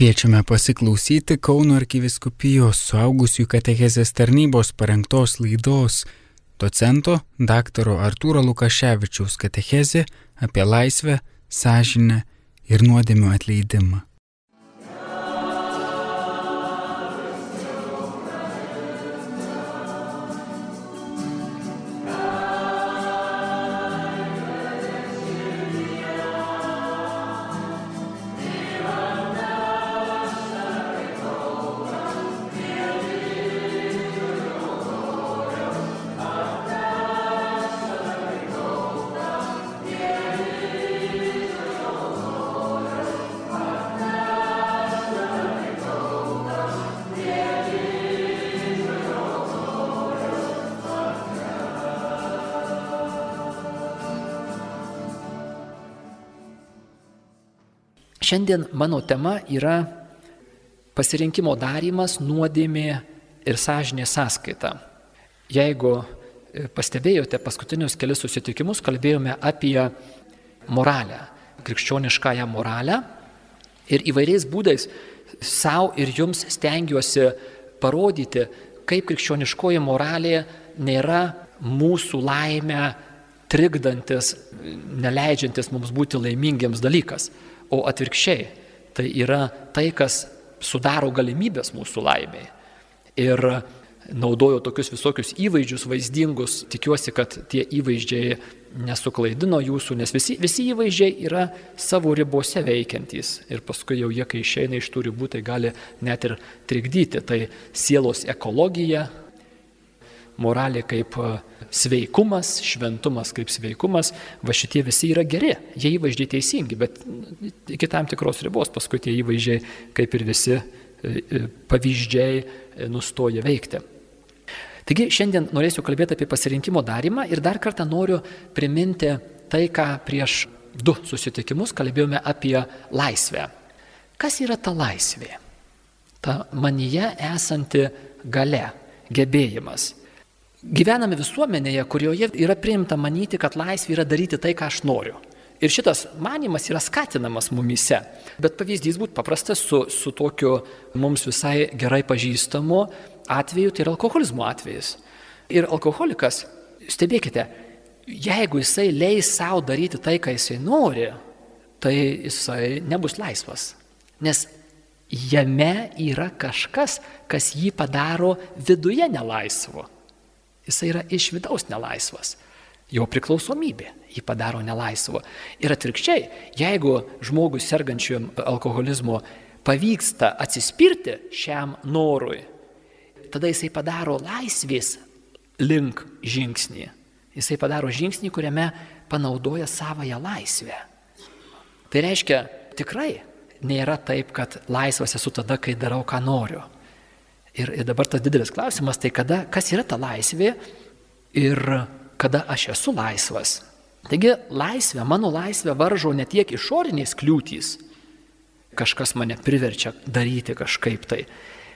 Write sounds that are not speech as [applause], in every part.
Kviečiame pasiklausyti Kauno arkiviskupijos suaugusių katechezės tarnybos parengtos laidos docento dr. Artūro Lukaševičiaus katechezė apie laisvę, sąžinę ir nuodėmių atleidimą. Šiandien mano tema yra pasirinkimo darimas, nuodėmė ir sąžinė sąskaita. Jeigu e, pastebėjote paskutinius kelius susitikimus, kalbėjome apie moralę, krikščioniškąją moralę ir įvairiais būdais savo ir jums stengiuosi parodyti, kaip krikščioniškoji moralė nėra mūsų laimę trikdantis, neleidžiantis mums būti laimingiams dalykas o atvirkščiai tai yra tai, kas sudaro galimybės mūsų laimiai. Ir naudojo tokius visokius įvaizdžius vaizdingus, tikiuosi, kad tie įvaizdžiai nesuklaidino jūsų, nes visi, visi įvaizdžiai yra savo ribose veikiantys ir paskui jau jie, kai išeina iš tų ribų, tai gali net ir trikdyti. Tai sielos ekologija, moralė kaip e, sveikumas, šventumas kaip sveikumas, va šitie visi yra geri, jie įvaizdžiai teisingi, bet iki tam tikros ribos paskui tie įvaizdžiai kaip ir visi e, e, pavyzdžiai nustoja veikti. Taigi šiandien norėsiu kalbėti apie pasirinkimo darimą ir dar kartą noriu priminti tai, ką prieš du susitikimus kalbėjome apie laisvę. Kas yra ta laisvė? Ta manyje esanti gale, gebėjimas. Gyvename visuomenėje, kurioje yra priimta manyti, kad laisvė yra daryti tai, ką aš noriu. Ir šitas manimas yra skatinamas mumise. Bet pavyzdys būtų paprastas su, su tokiu mums visai gerai pažįstamu atveju, tai yra alkoholizmo atvejis. Ir alkoholikas, stebėkite, jeigu jisai leis savo daryti tai, ką jisai nori, tai jisai nebus laisvas. Nes jame yra kažkas, kas jį padaro viduje nelaisvu. Jisai yra iš vidaus nelaisvas. Jo priklausomybė jį padaro nelaisvu. Ir atvirkščiai, jeigu žmogus sergančiu alkoholizmu pavyksta atsispirti šiam norui, tada jisai padaro laisvės link žingsnį. Jisai padaro žingsnį, kuriame panaudoja savoją laisvę. Tai reiškia, tikrai nėra taip, kad laisvas esu tada, kai darau, ką noriu. Ir, ir dabar tas didelis klausimas, tai kada, kas yra ta laisvė ir kada aš esu laisvas. Taigi laisvė, mano laisvė varžo ne tiek išorinės kliūtys, kažkas mane priverčia daryti kažkaip tai,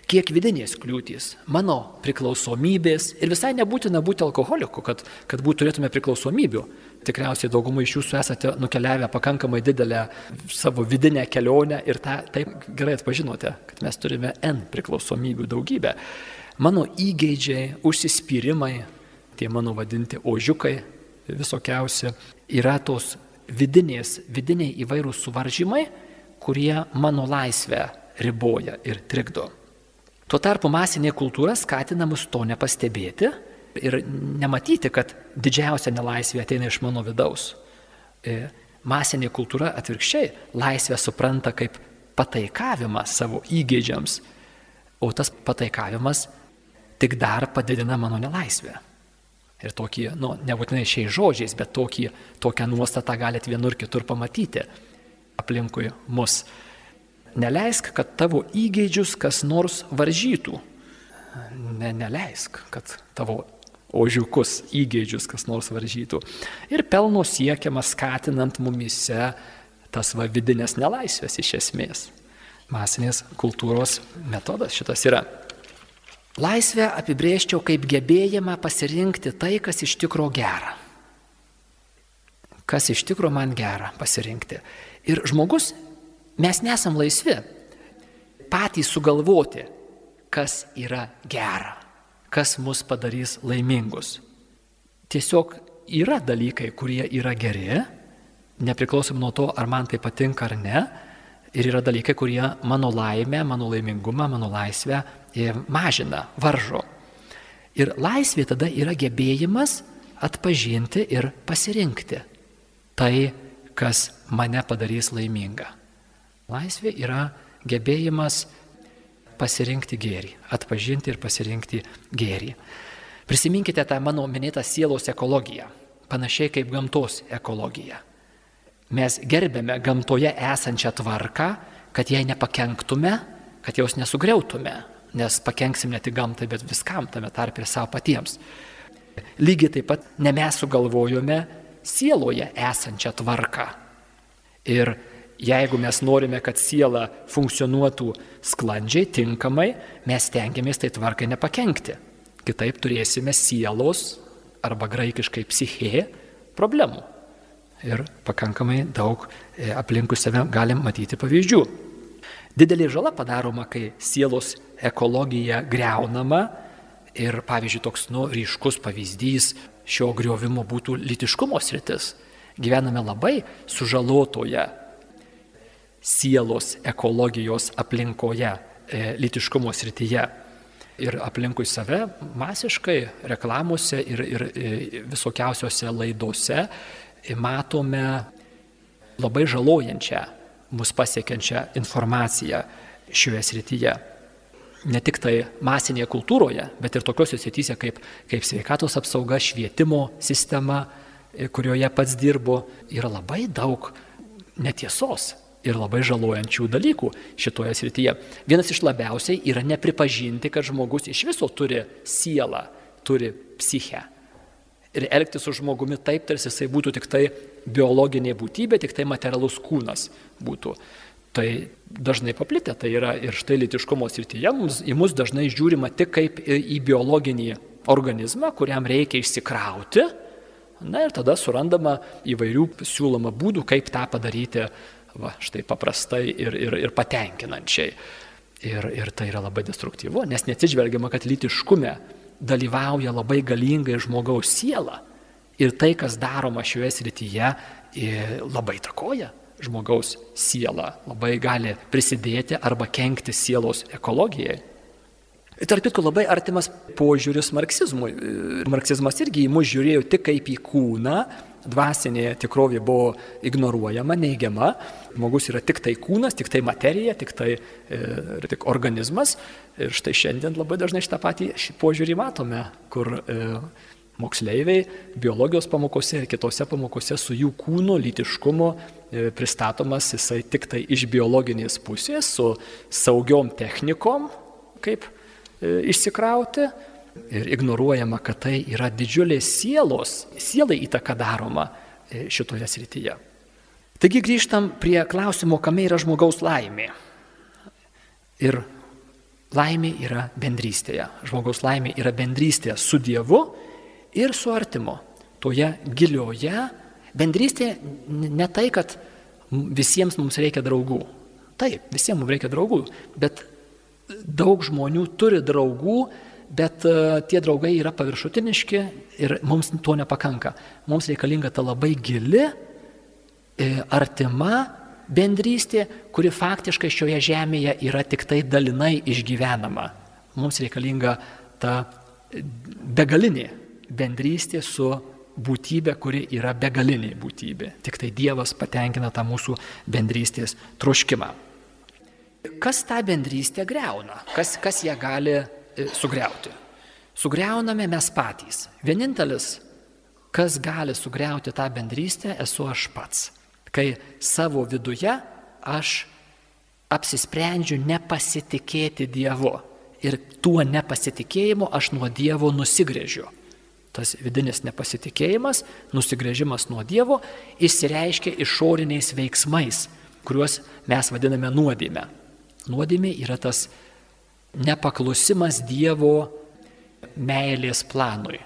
kiek vidinės kliūtys, mano priklausomybės ir visai nebūtina būti alkoholiku, kad, kad būt, turėtume priklausomybių. Tikriausiai daugumai iš jūsų esate nukeliavę pakankamai didelę savo vidinę kelionę ir tą taip gerai atpažinote, kad mes turime N priklausomybių daugybę. Mano įgeidžiai, užsispyrimai, tie mano vadinti ožiukai visokiausi, yra tos vidinės, vidiniai įvairūs suvaržymai, kurie mano laisvę riboja ir trikdo. Tuo tarpu masinė kultūra skatina mus to nepastebėti ir nematyti, kad didžiausia nelaisvė ateina iš mano vidaus. E, masinė kultūra atvirkščiai laisvę supranta kaip pataikavimą savo įgeidžiams, o tas pataikavimas tik dar padidina mano nelaisvę. Ir tokį, nu, nebūtinai šiais žodžiais, bet tokį, tokią nuostatą galite vienur kitur pamatyti aplinkui mus. Neleisk, kad tavo įgeidžius kas nors varžytų. Ne, neleisk, kad tavo ožiukus įgeidžius kas nors varžytų. Ir pelno siekiama skatinant mumise tas va vidinės nelaisvės iš esmės. Masinės kultūros metodas šitas yra. Laisvę apibrėžčiau kaip gebėjimą pasirinkti tai, kas iš tikro gera. Kas iš tikro man gera pasirinkti. Ir žmogus Mes nesam laisvi. patys sugalvoti, kas yra gera, kas mus padarys laimingus. Tiesiog yra dalykai, kurie yra geri, nepriklausom nuo to, ar man tai patinka ar ne, ir yra dalykai, kurie mano laimę, mano laimingumą, mano laisvę e, mažina, varžo. Ir laisvė tada yra gebėjimas atpažinti ir pasirinkti tai, kas mane padarys laimingą. Laisvė yra gebėjimas pasirinkti gėrį, atpažinti ir pasirinkti gėrį. Prisiminkite tą mano minėtą sielos ekologiją, panašiai kaip gamtos ekologija. Mes gerbėme gamtoje esančią tvarką, kad jai nepakenktume, kad jos nesugriautume, nes pakenksim ne tik gamtai, bet viskam tame tarp ir savo patiems. Lygiai taip pat ne mes sugalvojome sieloje esančią tvarką. Ir jeigu mes norime, kad siela funkcionuotų sklandžiai, tinkamai, mes tengiamės tai tvarkai nepakenkti. Kitaip turėsime sielos arba graikiškai psichė problemų. Ir pakankamai daug e, aplinkui save galim matyti pavyzdžių. Didelė žala padaroma, kai sielos ekologija greunama ir, pavyzdžiui, toks nu, ryškus pavyzdys šio griovimo būtų litiškumo sritis. Gyvename labai sužalotoje sielos ekologijos aplinkoje, e, litiškumo srityje. Ir aplinkui save masiškai reklamuose ir, ir e, visokiausiose laidose matome labai žalojančią, mus pasiekiančią informaciją šioje srityje ne tik tai masinėje kultūroje, bet ir tokiuose srityse kaip, kaip sveikatos apsauga, švietimo sistema, e, kurioje pats dirbu, yra labai daug netiesos ir labai žalojančių dalykų šitoje srityje. Vienas iš labiausiai yra nepripažinti, kad žmogus iš viso turi sielą, turi psichę. Ir elgtis su žmogumi taip, tarsi jisai būtų tik tai biologinė būtybė, tik tai materialus kūnas būtų. Tai dažnai paplitę, tai yra ir štai litiškumo srityje mums, į mus dažnai žiūrima tik kaip į biologinį organizmą, kuriam reikia išsikrauti. Na ir tada surandama įvairių siūloma būdų, kaip tą padaryti, va, štai paprastai ir, ir, ir patenkinančiai. Ir, ir tai yra labai destruktyvu, nes neatsižvelgiama, kad litiškume dalyvauja labai galingai žmogaus siela. Ir tai, kas daroma šioje srityje, labai takoja žmogaus sielą, labai gali prisidėti arba kenkti sielos ekologijai. Tarp kitko labai artimas požiūris marksizmui. Marksizmas irgi į mus žiūrėjo tik kaip į kūną, dvasinė tikrovė buvo ignoruojama, neigiama, žmogus yra tik tai kūnas, tik tai materija, tik tai e, tik organizmas. Ir štai šiandien labai dažnai šitą patį požiūrį matome, kur e, moksleiviai biologijos pamokose ir kitose pamokose su jų kūno lytiškumo e, pristatomas jisai tik tai iš biologinės pusės, su saugiom technikom, kaip e, išsikrauti. Ir ignoruojama, kad tai yra didžiulė sielos, sielai įtaka daroma e, šitoje srityje. Taigi grįžtam prie klausimo, kame yra žmogaus laimė. Ir laimė yra bendrystėje. Žmogaus laimė yra bendrystėje su Dievu ir su artimu. Toje gilioje bendrystėje ne tai, kad visiems mums reikia draugų. Taip, visiems mums reikia draugų, bet daug žmonių turi draugų, bet uh, tie draugai yra paviršutiniški ir mums to nepakanka. Mums reikalinga ta labai gili, e, artima bendrystė, kuri faktiškai šioje žemėje yra tik tai dalinai išgyvenama. Mums reikalinga ta begalinė bendrystė su būtybė, kuri yra begalinė būtybė. Tik tai Dievas patenkina tą mūsų bendrystės troškimą. Kas tą bendrystę greuna? Kas, kas ją gali e, sugriauti? Sugriauname mes patys. Vienintelis, kas gali sugriauti tą bendrystę, esu aš pats. Kai savo viduje aš apsisprendžiu nepasitikėti Dievu. Ir tuo nepasitikėjimu aš nuo Dievo nusigrėžiu tas vidinis nepasitikėjimas, nusigrėžimas nuo Dievo išsireiškia išoriniais veiksmais, kuriuos mes vadiname nuodėme. Nuodėmė yra tas nepaklusimas Dievo meilės planui.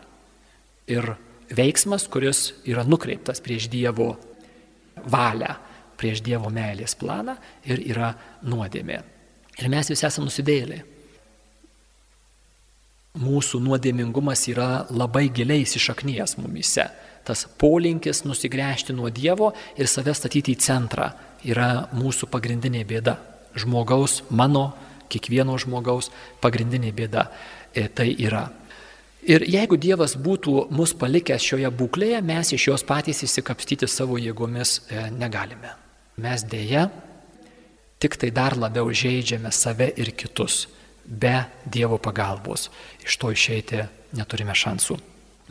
Ir veiksmas, kuris yra nukreiptas prieš Dievo valią, prieš Dievo meilės planą ir yra nuodėmė. Ir mes visi esame nusidėliai. Mūsų nuodėmingumas yra labai giliai įsišaknyjęs mumise. Tas polinkis nusigręžti nuo Dievo ir save statyti į centrą yra mūsų pagrindinė bėda. Žmogaus, mano, kiekvieno žmogaus pagrindinė bėda. E, tai yra. Ir jeigu Dievas būtų mus palikęs šioje būklėje, mes iš jos patys įsikapstyti savo jėgomis e, negalime. Mes dėja tik tai dar labiau žaidžiame save ir kitus. Be Dievo pagalbos iš to išeiti neturime šansų.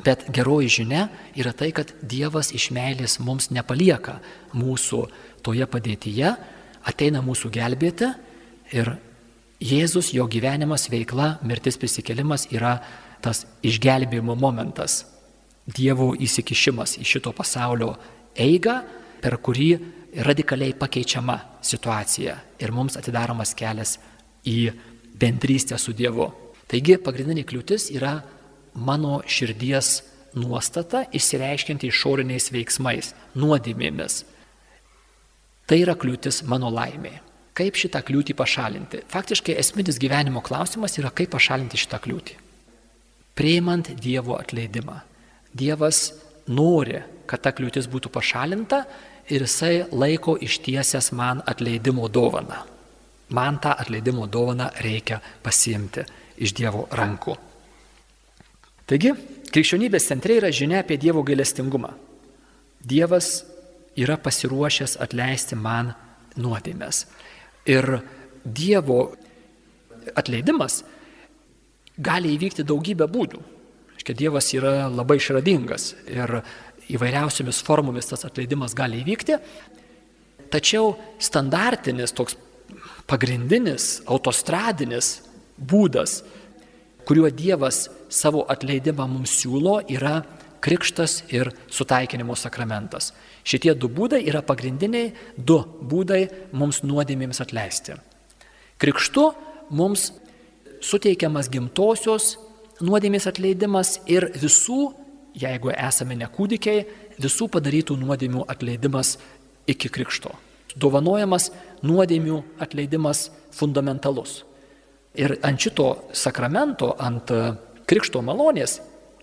Bet geroji žinia yra tai, kad Dievas iš meilės mums nepalieka mūsų toje padėtyje, ateina mūsų gelbėti ir Jėzus, jo gyvenimas, veikla, mirtis prisikelimas yra tas išgelbėjimo momentas, Dievo įsikišimas į šito pasaulio eigą, per kurį radikaliai pakeičiama situacija ir mums atidaromas kelias į bendrystę su Dievu. Taigi pagrindinė kliūtis yra mano širdies nuostata išsireiškinti išoriniais veiksmais, nuodėmėmis. Tai yra kliūtis mano laimė. Kaip šitą kliūtį pašalinti? Faktiškai esminis gyvenimo klausimas yra, kaip pašalinti šitą kliūtį priimant Dievo atleidimą. Dievas nori, kad ta kliūtis būtų pašalinta ir jisai laiko ištiesęs man atleidimo dovaną. Man tą atleidimo dovaną reikia pasiimti iš Dievo rankų. Taigi, krikščionybės centre yra žinia apie Dievo gailestingumą. Dievas yra pasiruošęs atleisti man nuodėmės. Ir Dievo atleidimas gali įvykti daugybę būdų. Škia Dievas yra labai išradingas ir įvairiausiamis formomis tas atleidimas gali įvykti. Tačiau standartinis toks pagrindinis autostradinis būdas, kuriuo Dievas savo atleidimą mums siūlo, yra krikštas ir sutaikinimo sakramentas. Šitie du būdai yra pagrindiniai du būdai mums nuodėmėms atleisti. Krikštu mums suteikiamas gimtosios nuodėmės atleidimas ir visų, jeigu esame ne kūdikiai, visų padarytų nuodėmių atleidimas iki krikšto. Dovanojamas nuodėmių atleidimas fundamentalus. Ir ant šito sakramento, ant krikšto malonės,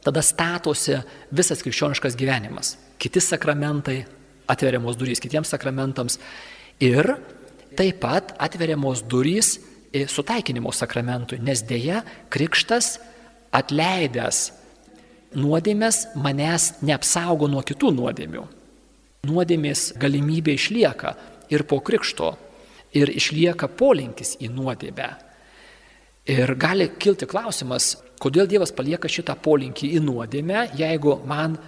tada statosi visas krikščioniškas gyvenimas. Kiti sakramentai, atveriamos durys kitiems sakramentams ir taip pat atveriamos durys sutaikinimo sakramentui, nes dėja krikštas atleidęs nuodėmės manęs neapsaugo nuo kitų nuodėmių. Nuodėmės galimybė išlieka ir po krikšto, ir išlieka polinkis į nuodėmę. Ir gali kilti klausimas, kodėl Dievas palieka šitą polinkį į nuodėmę, jeigu man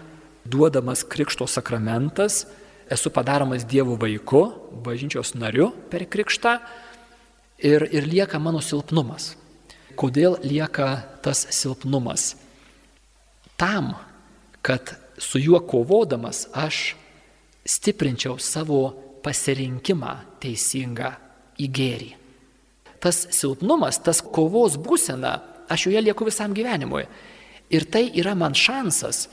duodamas krikšto sakramentas, esu padaromas Dievo vaiku, bažnyčios nariu per krikštą, ir, ir lieka mano silpnumas. Kodėl lieka tas silpnumas? Tam, kad su juo kovodamas aš stiprinčiau savo pasirinkimą teisingą į gėrį. Tas silpnumas, tas kovos būsena, aš joje lieku visam gyvenimui. Ir tai yra man šansas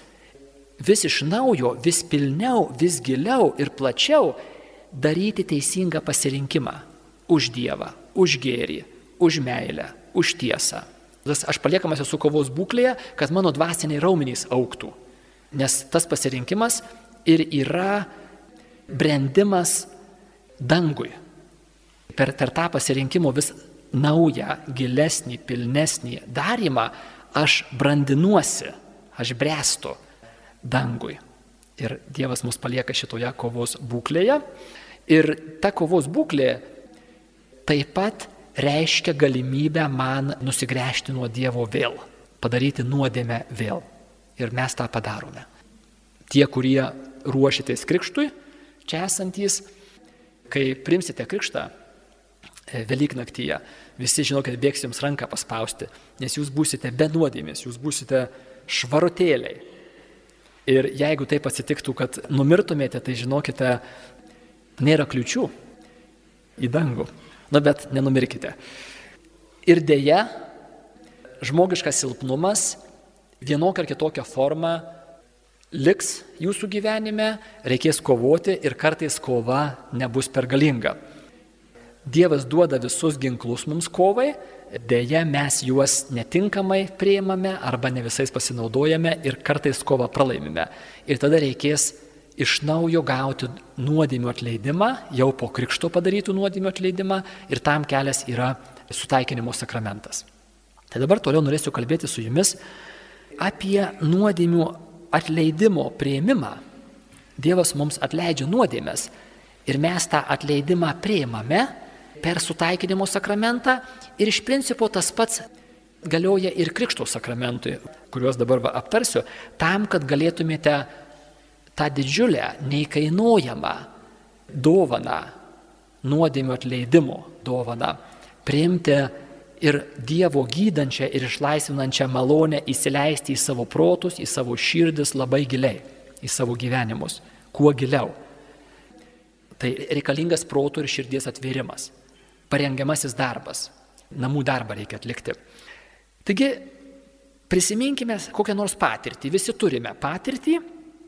vis iš naujo, vis pilniau, vis giliau ir plačiau daryti teisingą pasirinkimą už Dievą, už gėrį, už meilę, už tiesą. Aš paliekamas esu kovos būklėje, kad mano dvasiniai raumenys auktų. Nes tas pasirinkimas ir yra brendimas dangui. Per, per tą pasirinkimo vis naują, gilesnį, pilnesnį darimą aš brandinuosi, aš brestu dangui. Ir Dievas mus palieka šitoje kovos būklėje. Ir ta kovos būklė taip pat reiškia galimybę man nusigręžti nuo Dievo vėl, padaryti nuodėmę vėl. Ir mes tą padarome. Tie, kurie ruošitės krikštui, čia esantys, kai primsite krikštą Velyknaktyje, visi žinokit, bėgs jums ranką paspausti, nes jūs būsite be nuodėmės, jūs būsite švarutėliai. Ir jeigu taip atsitiktų, kad numirtumėte, tai žinokite, nėra kliučių į dangų. Nu bet nenumirkite. Ir dėja, žmogiškas silpnumas vienokia ar kitokia forma liks jūsų gyvenime, reikės kovoti ir kartais kova nebus pergalinga. Dievas duoda visus ginklus mums kovai, dėja mes juos netinkamai prieimame arba ne visais pasinaudojame ir kartais kovą pralaimime. Ir tada reikės iš naujo gauti nuodėmių atleidimą, jau po krikšto padarytų nuodėmių atleidimą ir tam kelias yra sutaikinimo sakramentas. Tai dabar toliau norėsiu kalbėti su jumis apie nuodėmių atleidimo prieimimą. Dievas mums atleidžia nuodėmės ir mes tą atleidimą prieimame per sutaikinimo sakramentą ir iš principo tas pats galioja ir krikšto sakramentui, kuriuos dabar va, aptarsiu, tam, kad galėtumėte tą didžiulę, neįkainuojamą dovaną, nuodėmio atleidimo dovaną, priimti ir Dievo gydančią ir išlaisvinančią malonę įsileisti į savo protus, į savo širdis labai giliai, į savo gyvenimus, kuo giliau. Tai reikalingas protų ir širdies atvėrimas parengiamasis darbas. Namų darbą reikia atlikti. Taigi, prisiminkime kokią nors patirtį. Visi turime patirtį,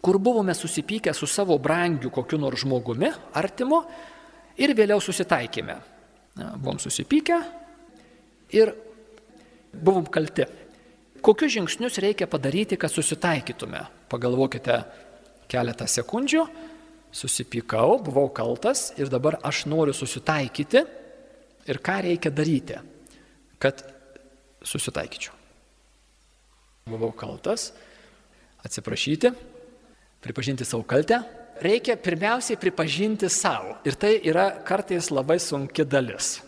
kur buvome susipykę su savo brangiu kokiu nors žmogumi, artimu, ir vėliau susitaikėme. Na, buvom susipykę ir buvom kalti. Kokius žingsnius reikia padaryti, kad susitaikytume? Pagalvokite keletą sekundžių. Susipykau, buvau kaltas ir dabar aš noriu susitaikyti ir ką reikia daryti, kad susitaikyčiau. Buvau kaltas, atsiprašyti, pripažinti savo kaltę. Reikia pirmiausiai pripažinti savo. Ir tai yra kartais labai sunki dalis.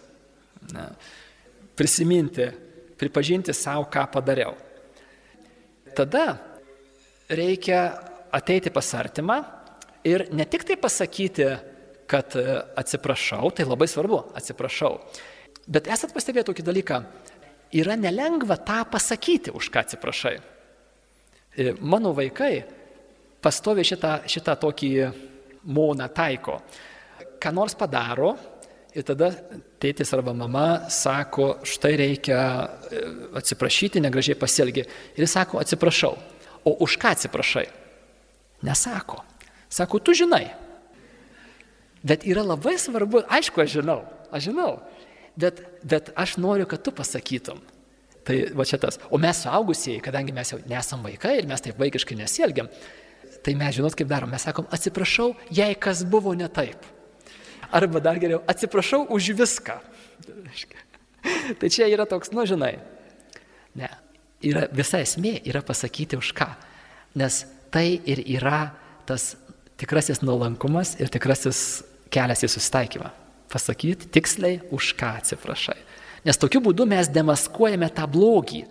Na, prisiminti, pripažinti savo, ką padariau. Tada reikia ateiti pas artimą ir ne tik tai pasakyti, kad e, atsiprašau, tai labai svarbu, atsiprašau. Bet esat pastebėję tokį dalyką, yra nelengva tą pasakyti, už ką atsiprašai. E, mano vaikai pastovi šitą, šitą tokį moną taiko. Ką nors padaro ir tada tėtis arba mama sako, štai reikia e, atsiprašyti, negražiai pasielgi. Ir jis sako, atsiprašau. O už ką atsiprašai? Nesako. Sako, tu žinai. Bet yra labai svarbu, aišku, aš žinau, aš žinau, bet, bet aš noriu, kad tu pasakytum. Tai va čia tas. O mes suaugusieji, kadangi mes jau nesam vaikai ir mes taip vaikiškai nesielgiam, tai mes žinot, kaip darom. Mes sakom, atsiprašau, jei kas buvo ne taip. Arba dar geriau, atsiprašau už viską. [laughs] Tai čia yra toks, nu žinai. Ne. Yra, visa esmė yra pasakyti už ką. Nes tai ir yra tas tikrasis nuolankumas ir tikrasis kelias į susitaikymą. Pasakyti tiksliai, už ką atsiprašai. Nes tokiu būdu mes demaskuojame tą blogį,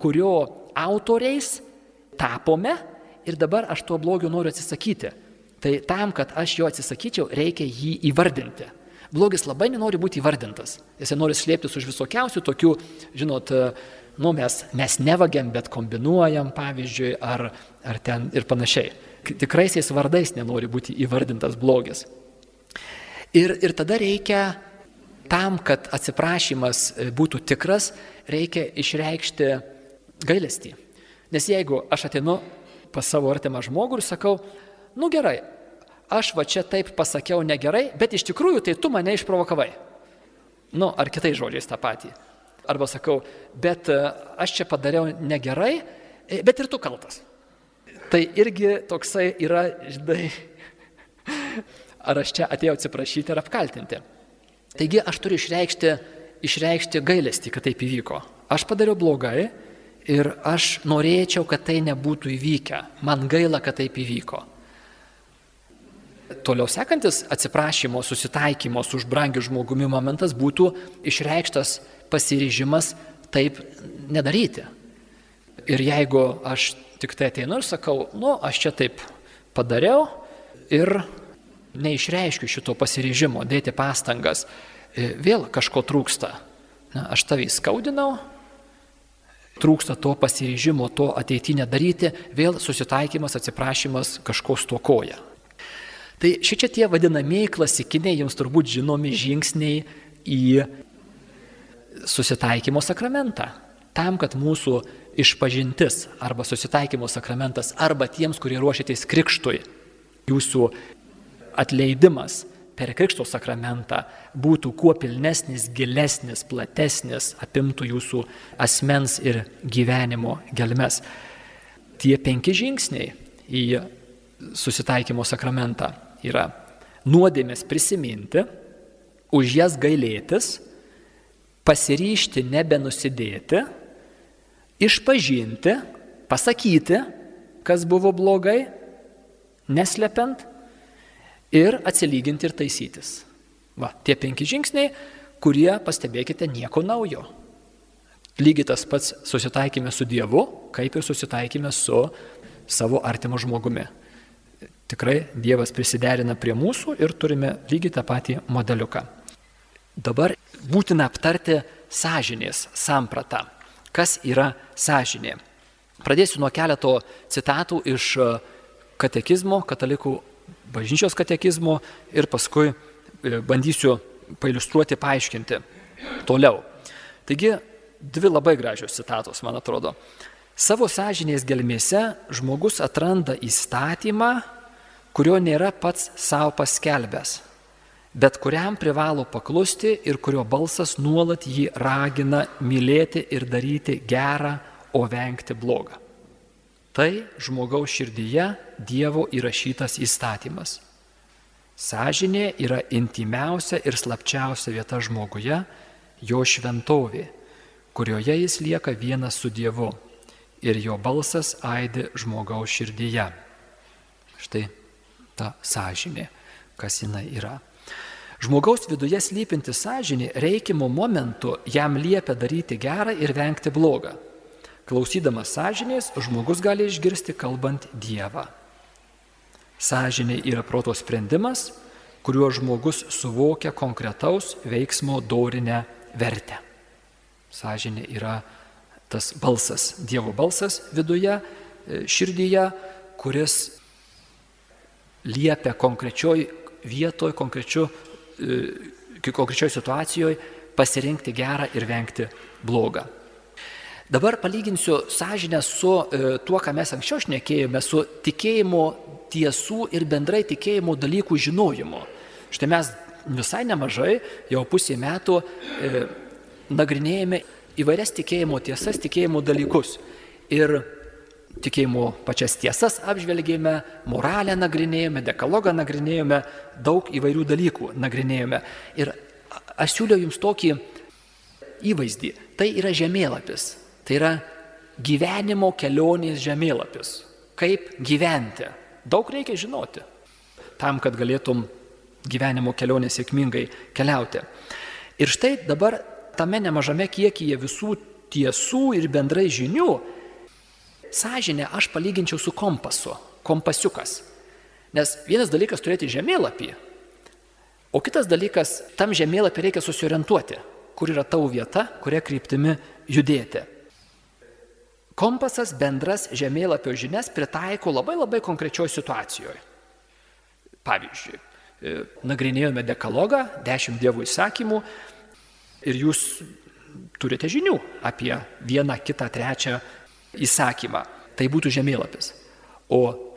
kurio autoriais tapome ir dabar aš tuo blogiu noriu atsisakyti. Tai tam, kad aš jo atsisakyčiau, reikia jį įvardinti. Blogis labai nenori būti įvardintas. Jis nori slėptis už visokiausių tokių, žinot, nu mes, mes nevagiam, bet kombinuojam, pavyzdžiui, ar, ar ten ir panašiai. Tikraisiais vardais nenori būti įvardintas blogis. Ir, ir tada reikia tam, kad atsiprašymas e, būtų tikras, reikia išreikšti gailestį. Nes jeigu aš atinu pas savo artimą žmogų ir sakau, nu gerai, aš va čia taip pasakiau negerai, bet iš tikrųjų tai tu mane išprovokavai. Nu, ar kitais žodžiais tą patį. Arba sakau, bet e, aš čia padariau negerai, e, bet ir tu kaltas. Tai irgi toksai yra, žinai, ar aš čia atėjau atsiprašyti ir apkaltinti. Taigi aš turiu išreikšti, išreikšti gailestį, kad taip įvyko. Aš padariau blogai ir aš norėčiau, kad tai nebūtų įvykę. Man gaila, kad taip įvyko. Toliau sekantis atsiprašymo, susitaikymo su užbrangiu žmogumi momentas būtų išreikštas pasiryžimas taip nedaryti. Ir jeigu aš tik tai ateinu ir sakau, nu, aš čia taip padariau ir neišreiškiu šito pasiryžimo, dėti pastangas, e, vėl kažko trūksta. Na, aš tavai skaudinau, trūksta to pasiryžimo, to ateitinę daryti, vėl susitaikymas, atsiprašymas kažko stokoja. Tai šičia tie vadinamieji klasikiniai, jums turbūt žinomi žingsniai į susitaikymo sakramentą. Tam, kad mūsų išpažintis arba susitaikymo sakramentas arba tiems, kurie ruošiatės krikštui, jūsų atleidimas per Krikšto sakramentą būtų kuo pilnesnis, gilesnis, platesnis, apimtų jūsų asmens ir gyvenimo gelmes. Tie penki žingsniai į susitaikymo sakramentą yra nuodėmės prisiminti, už jas gailėtis, pasiryšti nebenusidėti, išpažinti, pasakyti, kas buvo blogai, neslepiant ir atsilyginti ir taisytis. Va, tie penki žingsniai, kurie, pastebėkite, nieko naujo. Lygiai tas pats susitaikime su Dievu, kaip ir susitaikime su savo artimu žmogumi. Tikrai Dievas prisiderina prie mūsų ir turime lygiai tą patį modeliuką. Dabar būtina aptarti sąžinės sampratą. Kas yra sąžinė? Pradėsiu nuo keleto citatų iš katekizmo, katalikų bažnyčios katekizmo ir paskui e, bandysiu pailustruoti, paaiškinti toliau. Taigi, dvi labai gražios citatos, man atrodo. Savo sąžinės gelmėse žmogus atranda įstatymą, kurio nėra pats savo paskelbęs, bet kuriam privalo paklusti ir kurio balsas nuolat jį ragina mylėti ir daryti gerą, o vengti blogą. Tai žmogaus širdyje Dievo įrašytas įstatymas. Sažinė yra intimiausia ir slapčiausia vieta žmoguje, jo šventovė, kurioje jis lieka vienas su Dievu ir jo balsas aidi žmogaus širdyje. Štai ta sąžinė, kas jinai yra. Žmogaus viduje slypinti sąžinė reikimo momentu jam liepia daryti gerą ir vengti blogą. Klausydamas sąžinės, žmogus gali išgirsti kalbant Dievą. Sąžinė yra proto sprendimas, kuriuo žmogus suvokia konkretaus veiksmo dorinę vertę. Sąžinė yra tas balsas, Dievo balsas viduje, e, širdyje, kuris liepia konkrečioj vietoj, e, konkrečioj situacijoje pasirinkti gerą ir vengti blogą. Dabar palyginsiu sąžinę su e, tuo, ką mes anksčiau šnekėjome, su tikėjimo tiesų ir bendrai tikėjimo dalykų žinojimu. Štai mes visai nemažai, jau pusė metų, e, nagrinėjame įvairias tikėjimo tiesas, tikėjimo dalykus. Ir tikėjimo pačias tiesas apžvelgėme, moralę nagrinėjome, dekalogą nagrinėjome, daug įvairių dalykų nagrinėjome. Ir aš siūliau jums tokį įvaizdį. Tai yra žemėlapis. Tai yra gyvenimo kelionės žemėlapis. Kaip gyventi. Daug reikia žinoti tam, kad galėtum gyvenimo kelionė sėkmingai keliauti. Ir štai dabar tame nemažame kiekyje visų tiesų ir bendrai žinių, sąžinę aš palyginčiau su kompasu, kompasiukas. Nes vienas dalykas turėti žemėlapį, o kitas dalykas tam žemėlapį reikia susiorientuoti, kur yra tavo vieta, kuria kryptimi judėti. Kompasas bendras žemėlapio žinias pritaiko labai labai konkrečioje situacijoje. Pavyzdžiui, e, nagrinėjome dekalogą, dešimt dievų įsakymų ir jūs turite žinių apie vieną, kitą, trečią įsakymą. Tai būtų žemėlapis. O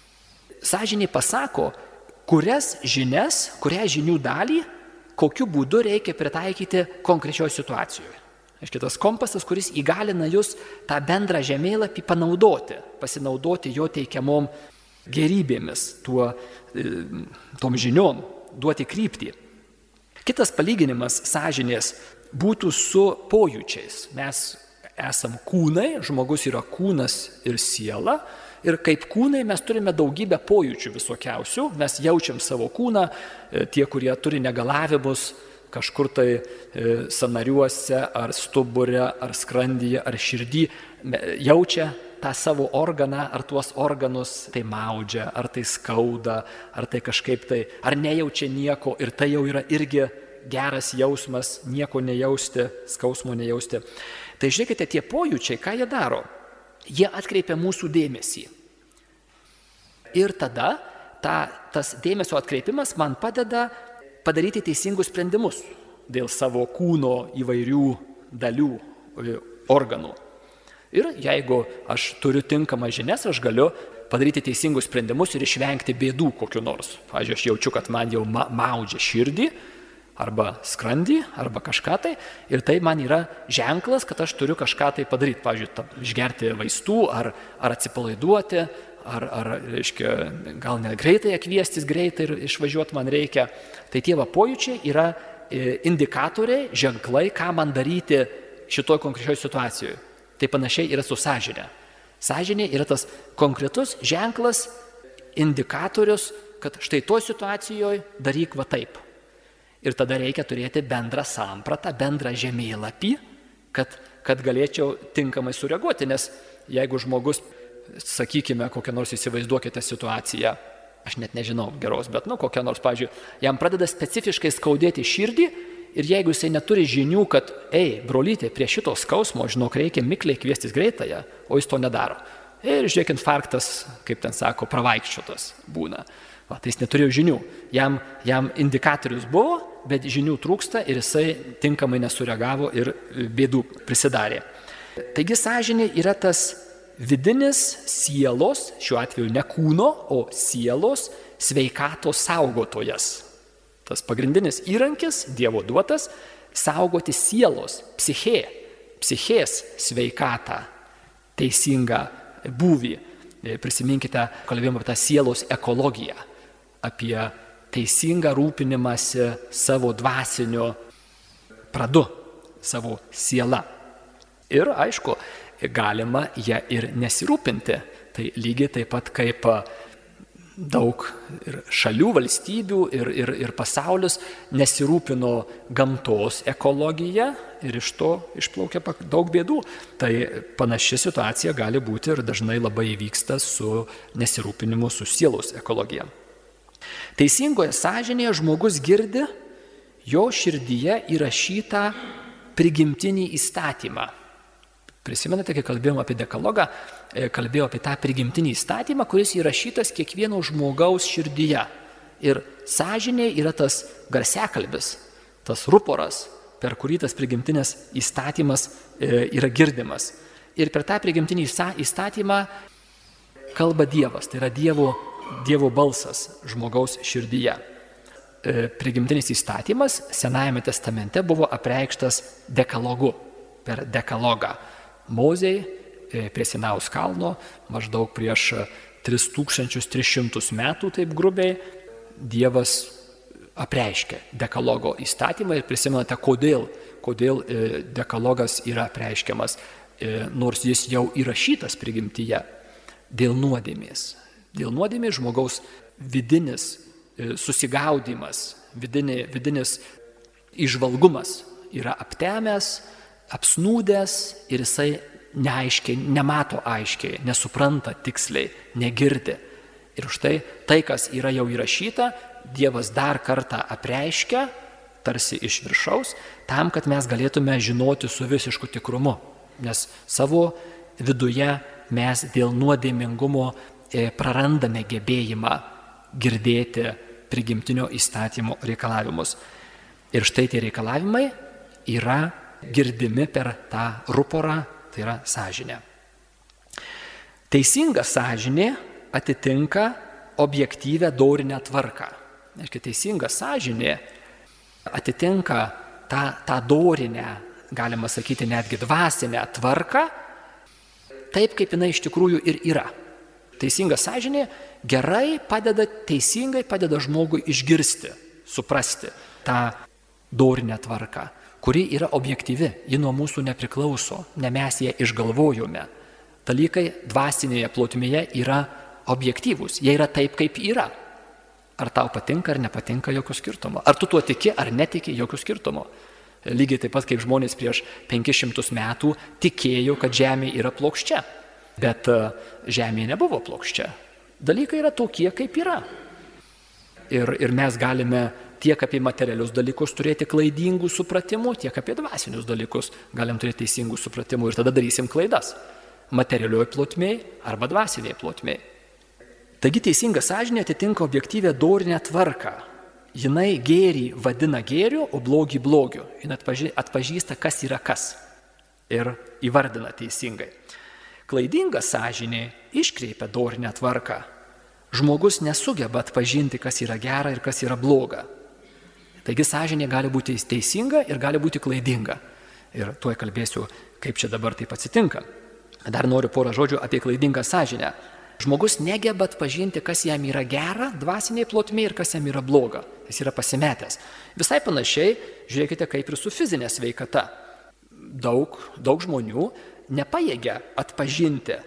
sąžiniai pasako, kurias žinias, kurią žinių dalį, kokiu būdu reikia pritaikyti konkrečioje situacijoje. Aiškiai, tas kompasas, kuris įgalina jūs tą bendrą žemėlapį panaudoti, pasinaudoti jo teikiamom gerybėmis, tuo, e, tom žiniom, duoti kryptį. Kitas palyginimas sąžinės būtų su pojūčiais. Mes esam kūnai, žmogus yra kūnas ir siela. Ir kaip kūnai mes turime daugybę pojūčių visokiausių, mes jaučiam savo kūną, e, tie, kurie turi negalavimus, kažkur tai e, sanariuose, ar stuburė, ar skrandyje, ar širdį jaučia tą savo organą, ar tuos organus tai maudžia, ar tai skauda, ar tai kažkaip tai, ar nejaučia nieko ir tai jau yra irgi geras jausmas, nieko nejausti, skausmo nejausti. Tai žiūrėkite, tie pojūčiai, ką jie daro? Jie atkreipia mūsų dėmesį. Ir tada ta, tas dėmesio atkreipimas man padeda padaryti teisingus sprendimus dėl savo kūno įvairių dalių, e, organų. Ir jeigu aš turiu tinkamą žinias, aš galiu padaryti teisingus sprendimus ir išvengti bėdų kokiu nors. Pavyzdžiui, aš jaučiu, kad man jau ma maudžia širdį arba skrandį arba kažką tai ir tai man yra ženklas, kad aš turiu kažką tai padaryti. Pavyzdžiui, ta, išgerti vaistų ar, ar atsipalaiduoti. Ar, ar reiškia, gal net greitai kviestis greitai ir išvažiuoti man reikia. Tai tie va pojūčiai yra e, indikatoriai, ženklai, ką man daryti šitoje konkrečioje situacijoje. Tai panašiai yra su sąžinė. Sąžinė yra tas konkretus ženklas, indikatorius, kad štai to situacijoje daryk va taip. Ir tada reikia turėti bendrą sampratą, bendrą žemėlapį, kad, kad galėčiau tinkamai sureaguoti. Nes jeigu žmogus, sakykime, kokią nors įsivaizduokite situaciją, aš net nežinau geros, bet, nu, kokią nors, pažiūrėjau, jam pradeda specifiškai skaudėti širdį ir jeigu jisai neturi žinių, kad, ei, brolytė, prie šito skausmo, žinok, reikia mikliai kviestis greitąją, o jis to nedaro. Ir žiūrėk, infarktas, kaip ten sako, pravaikščiotas būna. Va, tai jis neturėjo žinių. Jam, jam indikatorius buvo, bet žinių trūksta ir jisai tinkamai nesureagavo ir bėdų prisidarė. Taigi sąžinė yra tas vidinis sielos, šiuo atveju ne kūno, o sielos sveikatos saugotojas. Tas pagrindinis įrankis, Dievo duotas, saugoti sielos, psichė, psichės sveikatą, teisingą būvį. Prisiminkite, kalbėjome apie tą sielos ekologiją apie teisingą rūpinimąsi savo dvasiniu pradu, savo siela. Ir aišku, galima ją ir nesirūpinti. Tai lygiai taip pat kaip daug šalių, valstybių ir, ir, ir pasaulis nesirūpino gamtos ekologija ir iš to išplaukia daug bėdų. Tai panaši situacija gali būti ir dažnai labai įvyksta su nesirūpinimu su sielos ekologija. Teisingoje sąžinėje žmogus girdi jo širdyje įrašytą prigimtinį įstatymą. Prisimenate, kai kalbėjom apie dekalogą, e, kalbėjau apie tą prigimtinį įstatymą, kuris įrašytas kiekvieno žmogaus širdyje. Ir sąžinė yra tas garsekalbis, tas ruporas, per kurį tas prigimtinės įstatymas e, yra girdimas. Ir per tą prigimtinį įstatymą kalba Dievas, tai yra Dievo Dievo balsas žmogaus širdyje. E, prigimtinis įstatymas Senajame testamente buvo apreikštas dekalogu, per dekalogą. Mozei e, prie Sinaus kalno maždaug prieš 3300 metų, taip grubiai, Dievas apreiškė dekalogo įstatymą ir prisimenate, kodėl, kodėl e, dekalogas yra apreiškiamas, nors jis jau įrašytas prigimtyje dėl nuodėmės Dėl nuodėmė žmogaus vidinis e, susigaudimas, vidinė, vidinis išvalgumas yra aptemęs, apsnūdęs ir jisai neaiškiai, nemato aiškiai, nesupranta tiksliai, negirdi. Ir štai tai, kas yra jau įrašyta, Dievas dar kartą apreiškia, tarsi iš viršaus, tam, kad mes galėtume žinoti su visišku tikrumu. Nes savo viduje mes dėl nuodėmingumo prarandame gebėjimą girdėti prigimtinio įstatymo reikalavimus. Ir štai tie reikalavimai yra girdimi per tą ruporą, tai yra sąžinė. Teisinga sąžinė atitinka objektyvę dorinę tvarką. Aiškiai, teisinga sąžinė atitinka tą, tą dorinę, galima sakyti, netgi dvasinę tvarką, taip kaip jinai iš tikrųjų ir yra. Teisinga sąžinė gerai padeda, teisingai padeda žmogui išgirsti, suprasti tą dorinę tvarką, kuri yra objektyvi, ji nuo mūsų nepriklauso, ne mes ją išgalvojome. Dalykai dvasinėje plotmėje yra objektyvūs, jie yra taip, kaip yra. Ar tau patinka ar nepatinka, jokio skirtumo. Ar tu tuo tiki ar netiki, jokio skirtumo. Lygiai taip pat kaip žmonės prieš 500 metų tikėjo, kad Žemė yra plokščia. Bet e, Žemė nebuvo plokščia. Dalykai yra tokie, kaip yra. Ir, ir mes galime tiek apie materialius dalykus turėti klaidingų supratimų, tiek apie dvasinius dalykus galim turėti teisingų supratimų ir tada darysim klaidas. Materialioje plotmėje arba dvasinėje plotmėje. Taigi teisinga sąžinė atitinka objektyvę dorinę tvarką. Jinai gėrį vadina gėriu, o blogį blogiu. Jis atpažįsta, kas yra kas. Ir įvardina teisingai. Klaidinga sąžinė iškreipia dorinę tvarką. Žmogus nesugeba atpažinti, kas yra gera ir kas yra bloga. Taigi sąžinė gali būti teisinga ir gali būti klaidinga. Ir tuoj kalbėsiu, kaip čia dabar taip atsitinka. Dar noriu porą žodžių apie klaidingą sąžinę. Žmogus negeba atpažinti, kas jam yra gera dvasiniai plotmė ir kas jam yra bloga. Jis yra pasimetęs. Visai panašiai, žiūrėkite, kaip ir su fizinė sveikata. Daug, daug žmonių nepaėgia atpažinti,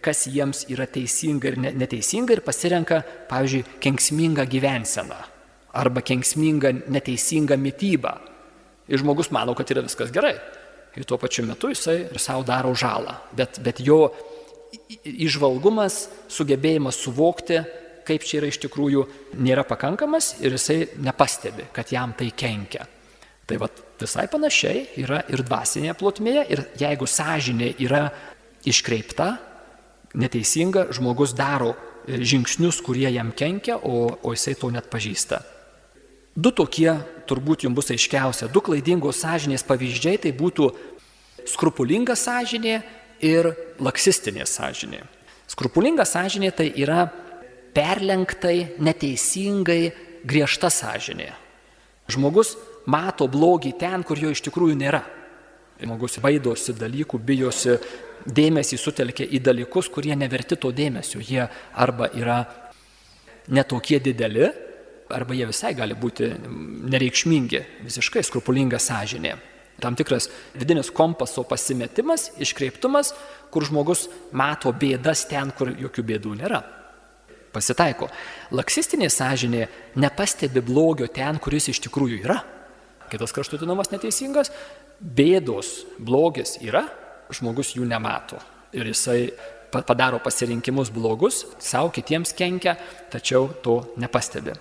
kas jiems yra teisinga ir neteisinga ir pasirenka, pavyzdžiui, kenksmingą gyvenseną arba kenksmingą neteisingą mytybą. Ir žmogus mano, kad yra viskas gerai. Ir tuo pačiu metu jisai ir savo daro žalą. Bet, bet jo išvalgumas, sugebėjimas suvokti, kaip čia yra iš tikrųjų, nėra pakankamas ir jisai nepastebi, kad jam tai kenkia. Tai va visai panašiai yra ir dvasinėje plotmėje ir jeigu sąžinė yra iškreipta, neteisinga, žmogus daro žingsnius, kurie jam kenkia, o, o jisai to net pažįsta. Du tokie turbūt jums bus aiškiausia, du klaidingos sąžinės pavyzdžiai tai būtų skrupulinga sąžinė ir laksistinė sąžinė. Skrupulinga sąžinė tai yra perlenktai, neteisingai griežta sąžinė. Žmogus mato blogį ten, kur jo iš tikrųjų nėra. Žmogus baidosi dalykų, bijosi, dėmesį sutelkia į dalykus, kurie neverti to dėmesio. Jie arba yra netokie dideli, arba jie visai gali būti nereikšmingi, visiškai skrupulinga sąžinė tam tikras vidinis kompaso pasimetimas, iškreiptumas, kur žmogus mato bėdas ten, kur jokių bėdų nėra. Pasitaiko. Laksistinė sąžinė nepastebi blogio ten, kuris iš tikrųjų yra. Kitas kraštutinumas neteisingas, bėdos, blogis yra, žmogus jų nemato. Ir jisai padaro pasirinkimus blogus, savo kitiems kenkia, tačiau to nepastebi.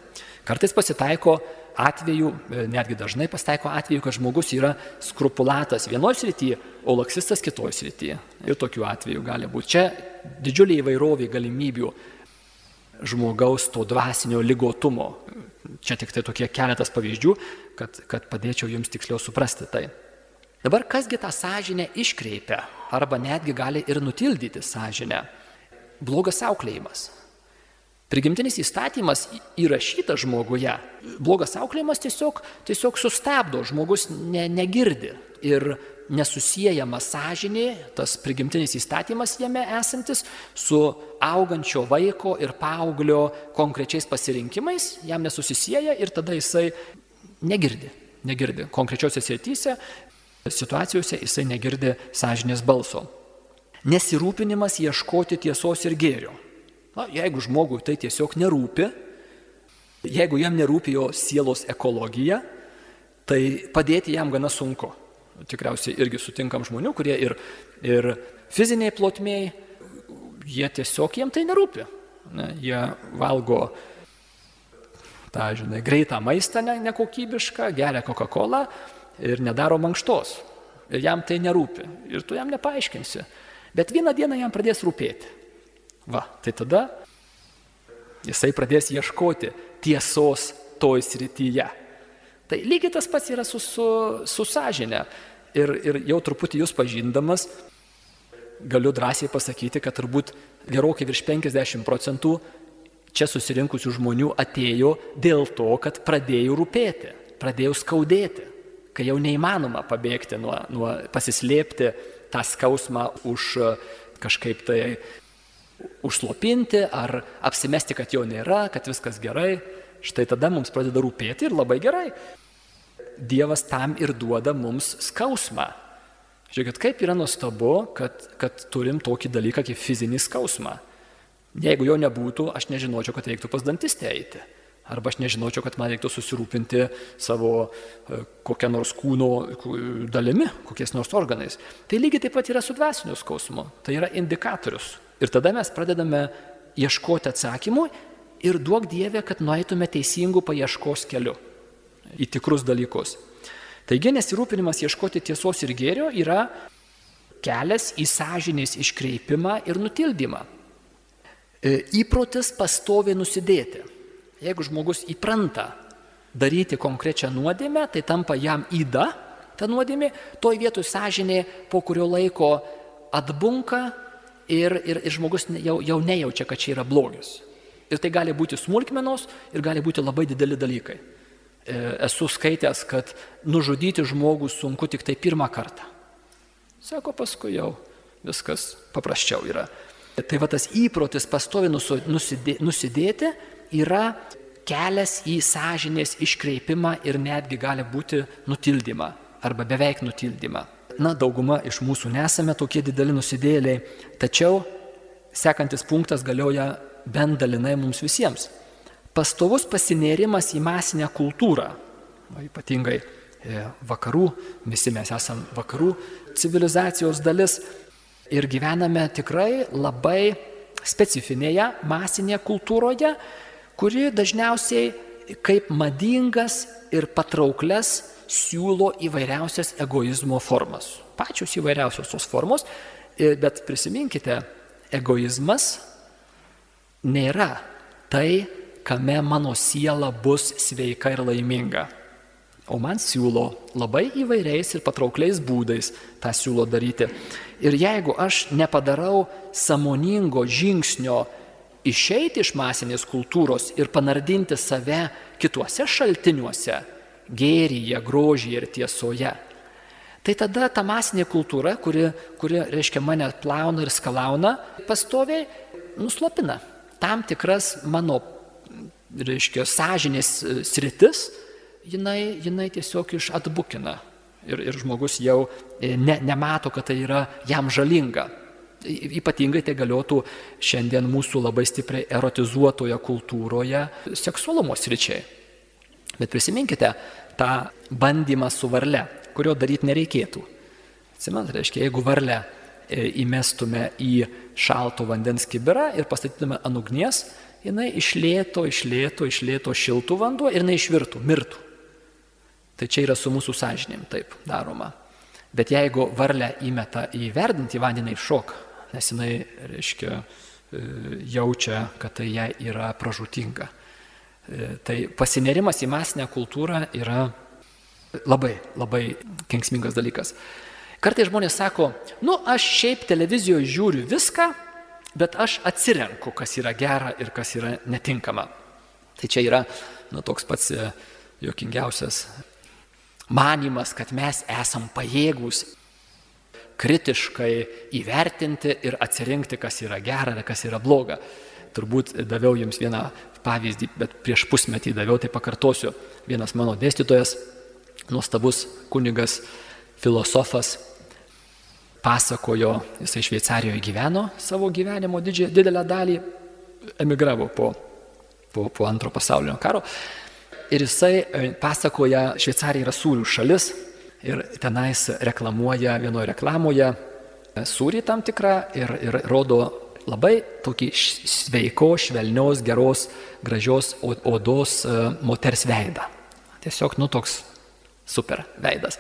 Kartais pasitaiko atvejų, e, netgi dažnai pasitaiko atveju, kad žmogus yra skrupulatas vienoje srityje, o laksistas kitoje srityje. Ir tokių atvejų gali būti. Čia didžiulė įvairovė galimybių žmogaus to dvasinio lygotumo. Čia tik tai tokie keletas pavyzdžių, kad, kad padėčiau jums tiksliau suprasti tai. Dabar kasgi tą sąžinę iškreipia arba netgi gali ir nutildyti sąžinę? Blogas auklėjimas. Prigimtinis įstatymas įrašytas žmoguje, blogas auklėjimas tiesiog, tiesiog sustabdo, žmogus ne, negirdi ir nesusijęjama sąžinė, tas prigimtinis įstatymas jame esantis, su augančio vaiko ir paauglio konkrečiais pasirinkimais, jam nesusisieja ir tada jisai negirdi, negirdi. Konkrečiose srityse, situacijose jisai negirdi sąžinės balso. Nesirūpinimas ieškoti tiesos ir gėrio. Na, jeigu žmogui tai tiesiog nerūpi, jeigu jam nerūpi jo sielos ekologija, tai padėti jam gana sunku. Tikriausiai irgi sutinkam žmonių, kurie ir, ir fiziniai plotmėjai, jie tiesiog jiem tai nerūpi. Ne, jie valgo tą, žinai, greitą maistą ne, nekokybišką, geria Coca-Cola ir nedaro mankštos. Ir jam tai nerūpi. Ir tu jam nepaaiškinsi. Bet vieną dieną jam pradės rūpėti. Va, tai tada jisai pradės ieškoti tiesos toj srityje. Tai lygiai tas pats yra su, su, su sąžinė. Ir, ir jau truputį jūs pažindamas, galiu drąsiai pasakyti, kad turbūt gerokai virš 50 procentų čia susirinkusių žmonių atėjo dėl to, kad pradėjo rūpėti, pradėjo skaudėti, kai jau neįmanoma pabėgti nuo, nuo pasislėpti tą skausmą už kažkaip tai užslopinti ar apsimesti, kad jo nėra, kad viskas gerai, štai tada mums pradeda rūpėti ir labai gerai. Dievas tam ir duoda mums skausmą. Žiūrėkit, kaip yra nuostabu, kad, kad turim tokį dalyką kaip fizinį skausmą. Jeigu jo nebūtų, aš nežinočiau, kad reiktų pas dantistę eiti. Arba aš nežinočiau, kad man reiktų susirūpinti savo e, kokią nors kūno dalimi, kokiais nors organais. Tai lygiai taip pat yra su dvasiniu skausmu. Tai yra indikatorius. Ir tada mes pradedame ieškoti atsakymų ir duok Dievę, kad nueitume teisingų paieškos keliu į tikrus dalykus. Taigi nesirūpinimas ieškoti tiesos ir gėrio yra kelias į sąžinės iškreipimą ir nutildymą. E, įprotis pastovi nusidėti. Jeigu žmogus įpranta daryti konkrečią nuodėmę, tai tampa jam įda, ta nuodėmė, toj vietoj sąžinė po kurio laiko atbunka ir, ir, ir žmogus jau, jau nejaučia, kad čia yra blogis. Ir tai gali būti smulkmenos ir gali būti labai dideli dalykai. E, esu skaitęs, kad nužudyti žmogų sunku tik tai pirmą kartą. Sako, paskui jau viskas paprasčiau yra. Tai va tas įprotis pastovi nusidėti yra kelias į sąžinės iškreipimą ir netgi gali būti nutildymą arba beveik nutildymą. Na, dauguma iš mūsų nesame tokie dideli nusidėliai, tačiau sekantis punktas galioja bent dalinai mums visiems. Pastovus pasinėrimas į masinę kultūrą, o ypatingai e, vakarų, visi mes esame vakarų civilizacijos dalis ir gyvename tikrai labai specifinėje masinėje kultūroje, kuri dažniausiai kaip madingas ir patrauklias siūlo įvairiausias egoizmo formas. Pačios įvairiausios tos formos, bet prisiminkite, egoizmas nėra tai, kame mano siela bus sveika ir laiminga. O man siūlo labai įvairiais ir patraukliais būdais tą siūlo daryti. Ir jeigu aš nepadarau samoningo žingsnio išeiti iš masinės kultūros ir panardinti save kituose šaltiniuose, gėryje, grožyje ir tiesoje. Tai tada ta masinė kultūra, kuri, kuri reiškia, mane plauna ir skalauna, pastoviai nuslopina tam tikras mano, reiškia, sąžinės e, sritis, jinai, jinai tiesiog iš atbukina. Ir, ir žmogus jau e, ne, nemato, kad tai yra jam žalinga. Ypatingai tai galiotų šiandien mūsų labai stipriai erotizuotoje kultūroje seksualumo sričiai. Bet prisiminkite tą bandymą su varle, kurio daryti nereikėtų. Atsimant, reiškia, jeigu varlę e, įmestume į šalto vandens kibirą ir pastatytume ant ugnies, jinai išlėto, išlėto, išlėto šiltų vanduo ir jinai išvirtų, mirtų. Tai čia yra su mūsų sąžinėm taip daroma. Bet jeigu varlę įmeta į verdantį vandenį šok, nes jinai, reiškia, e, jaučia, kad tai jai yra pražutinga E, tai pasinerimas į masinę kultūrą yra labai, labai kenksmingas dalykas. Kartai žmonės sako, nu aš šiaip televizijoje žiūriu viską, bet aš atsirenku, kas yra gera ir kas yra netinkama. Tai čia yra nu, toks pats e, jokingiausias manimas, kad mes esam pajėgus kritiškai įvertinti ir atsirinkti, kas yra gera ir kas yra bloga. Turbūt daviau jums vieną pavyzdį, bet prieš pusmetį daviau, tai pakartosiu. Vienas mano dėstytojas, nuostabus kunigas, filosofas, pasakojo, jisai Šveicarijoje gyveno savo gyvenimo didžią, didelę dalį, emigravo po, po, po antro pasaulinio karo. Ir jisai e, pasakoja, Šveicarija yra sūrių šalis ir tenais reklamuoja vienoje reklamoje sūrį tam tikrą ir, ir rodo labai tokį sveiko, švelnios, geros, gražios odos e, moters veidą. Tiesiog, nu, toks super veidas.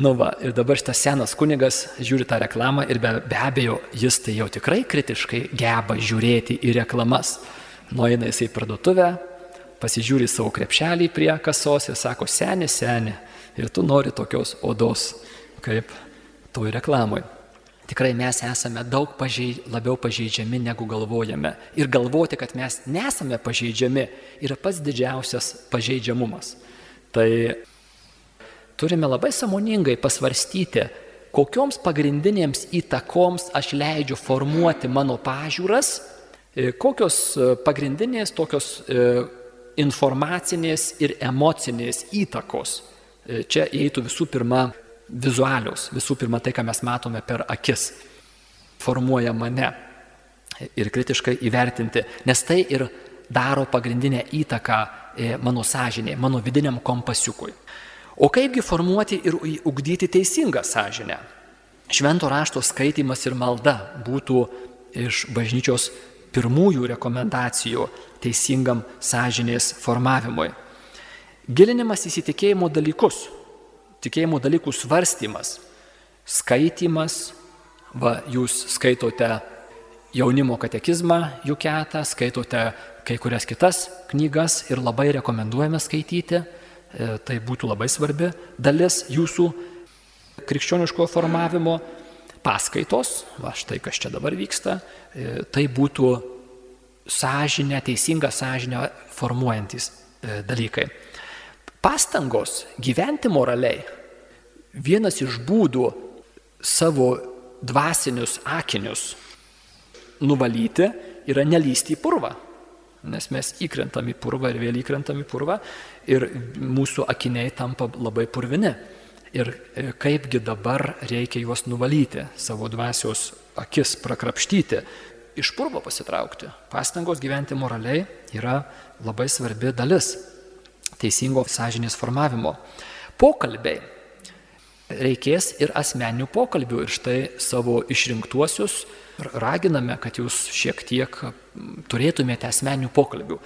Nu va, ir dabar šitas senas kunigas žiūri tą reklamą ir be, be abejo, jis tai jau tikrai kritiškai geba žiūrėti į reklamas. Nueina jisai į parduotuvę, pasižiūri savo krepšelį prie kasos ir sako, seni, seni, ir tu nori tokios odos, kaip toj reklamui tikrai mes esame daug pažeid, labiau pažeidžiami negu galvojame. Ir galvoti, kad mes nesame pažeidžiami, yra pats didžiausias pažeidžiamumas. Tai turime labai samoningai pasvarstyti, kokioms pagrindinėms įtakoms aš leidžiu formuoti mano pažiūras, e, kokios e, pagrindinės tokios e, informacinės ir emocinės įtakos. Čia įeitų visų pirma vizualios, visų pirma tai, ką mes matome per akis, formuoja mane ir kritiškai įvertinti, nes tai ir daro pagrindinę įtaką e, mano sąžinė, mano vidiniam kompasiukui. O kaipgi formuoti ir ugdyti teisingą sąžinę? Švento rašto skaitimas ir malda būtų iš bažnyčios pirmųjų rekomendacijų teisingam sąžinės formavimui. Gilinimas įsitikėjimo dalykus, tikėjimo dalykų svarstymas, skaitimas, va, jūs skaitote jaunimo katekizmą Juketą, skaitote kai kurias kitas knygas ir labai rekomenduojame skaityti, e, tai būtų labai svarbi dalis jūsų krikščioniško formavimo. paskaitos, va štai kas čia dabar vyksta, e, tai būtų sąžinę, teisingą sąžinę formuojantis e, dalykai. Pastangos gyventi moraliai vienas iš būdų savo dvasinius akinius nuvalyti yra nelysti į purvą. Nes mes įkrentam į purvą ir vėl įkrentam į purvą ir mūsų akiniai tampa labai purvini. Ir e, kaipgi dabar reikia juos nuvalyti, savo dvasios akis prakrapštyti, iš purvo pasitraukti. Pastangos gyventi moraliai yra labai svarbi dalis teisingo sąžinės formavimo. Pokalbiai reikės ir asmeninių pokalbių. Ir štai savo išrinktuosius raginame, kad jūs šiek tiek turėtumėte asmeninių pokalbių.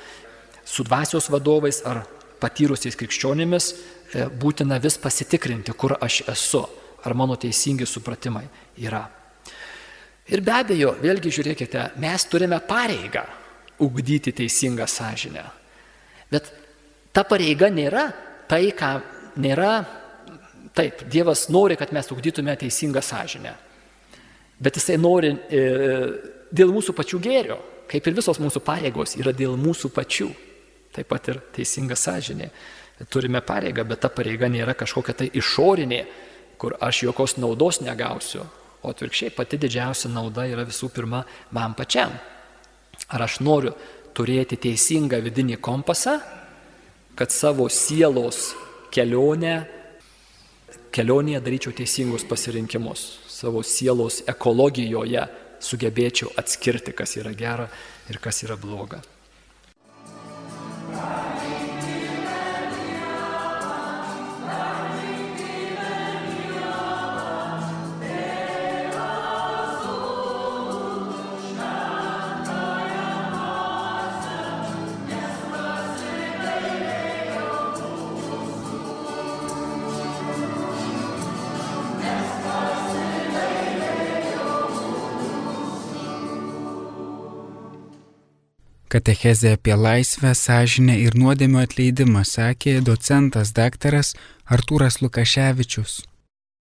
Su dvasios vadovais ar patyrusiais krikščionimis e, būtina vis pasitikrinti, kur aš esu, ar mano teisingi supratimai yra. Ir be abejo, vėlgi žiūrėkite, mes turime pareigą ugdyti teisingą sąžinę. Bet ta pareiga nėra tai, ką nėra Taip, Dievas nori, kad mes ugdytume teisingą sąžinę. Bet Jisai nori e, dėl mūsų pačių gėrio, kaip ir visos mūsų pareigos yra dėl mūsų pačių. Taip pat ir teisinga sąžinė. Turime pareigą, bet ta pareiga nėra kažkokia tai išorinė, kur aš jokios naudos negausiu. O atvirkščiai pati didžiausia nauda yra visų pirma man pačiam. Ar aš noriu turėti teisingą vidinį kompasą, kad savo sielos kelionę kelionėje daryčiau teisingus pasirinkimus, savo sielos ekologijoje sugebėčiau atskirti, kas yra gera ir kas yra bloga. Katechezė apie laisvę, sąžinę ir nuodėmio atleidimą sakė docentas daktaras Artūras Lukaševičius.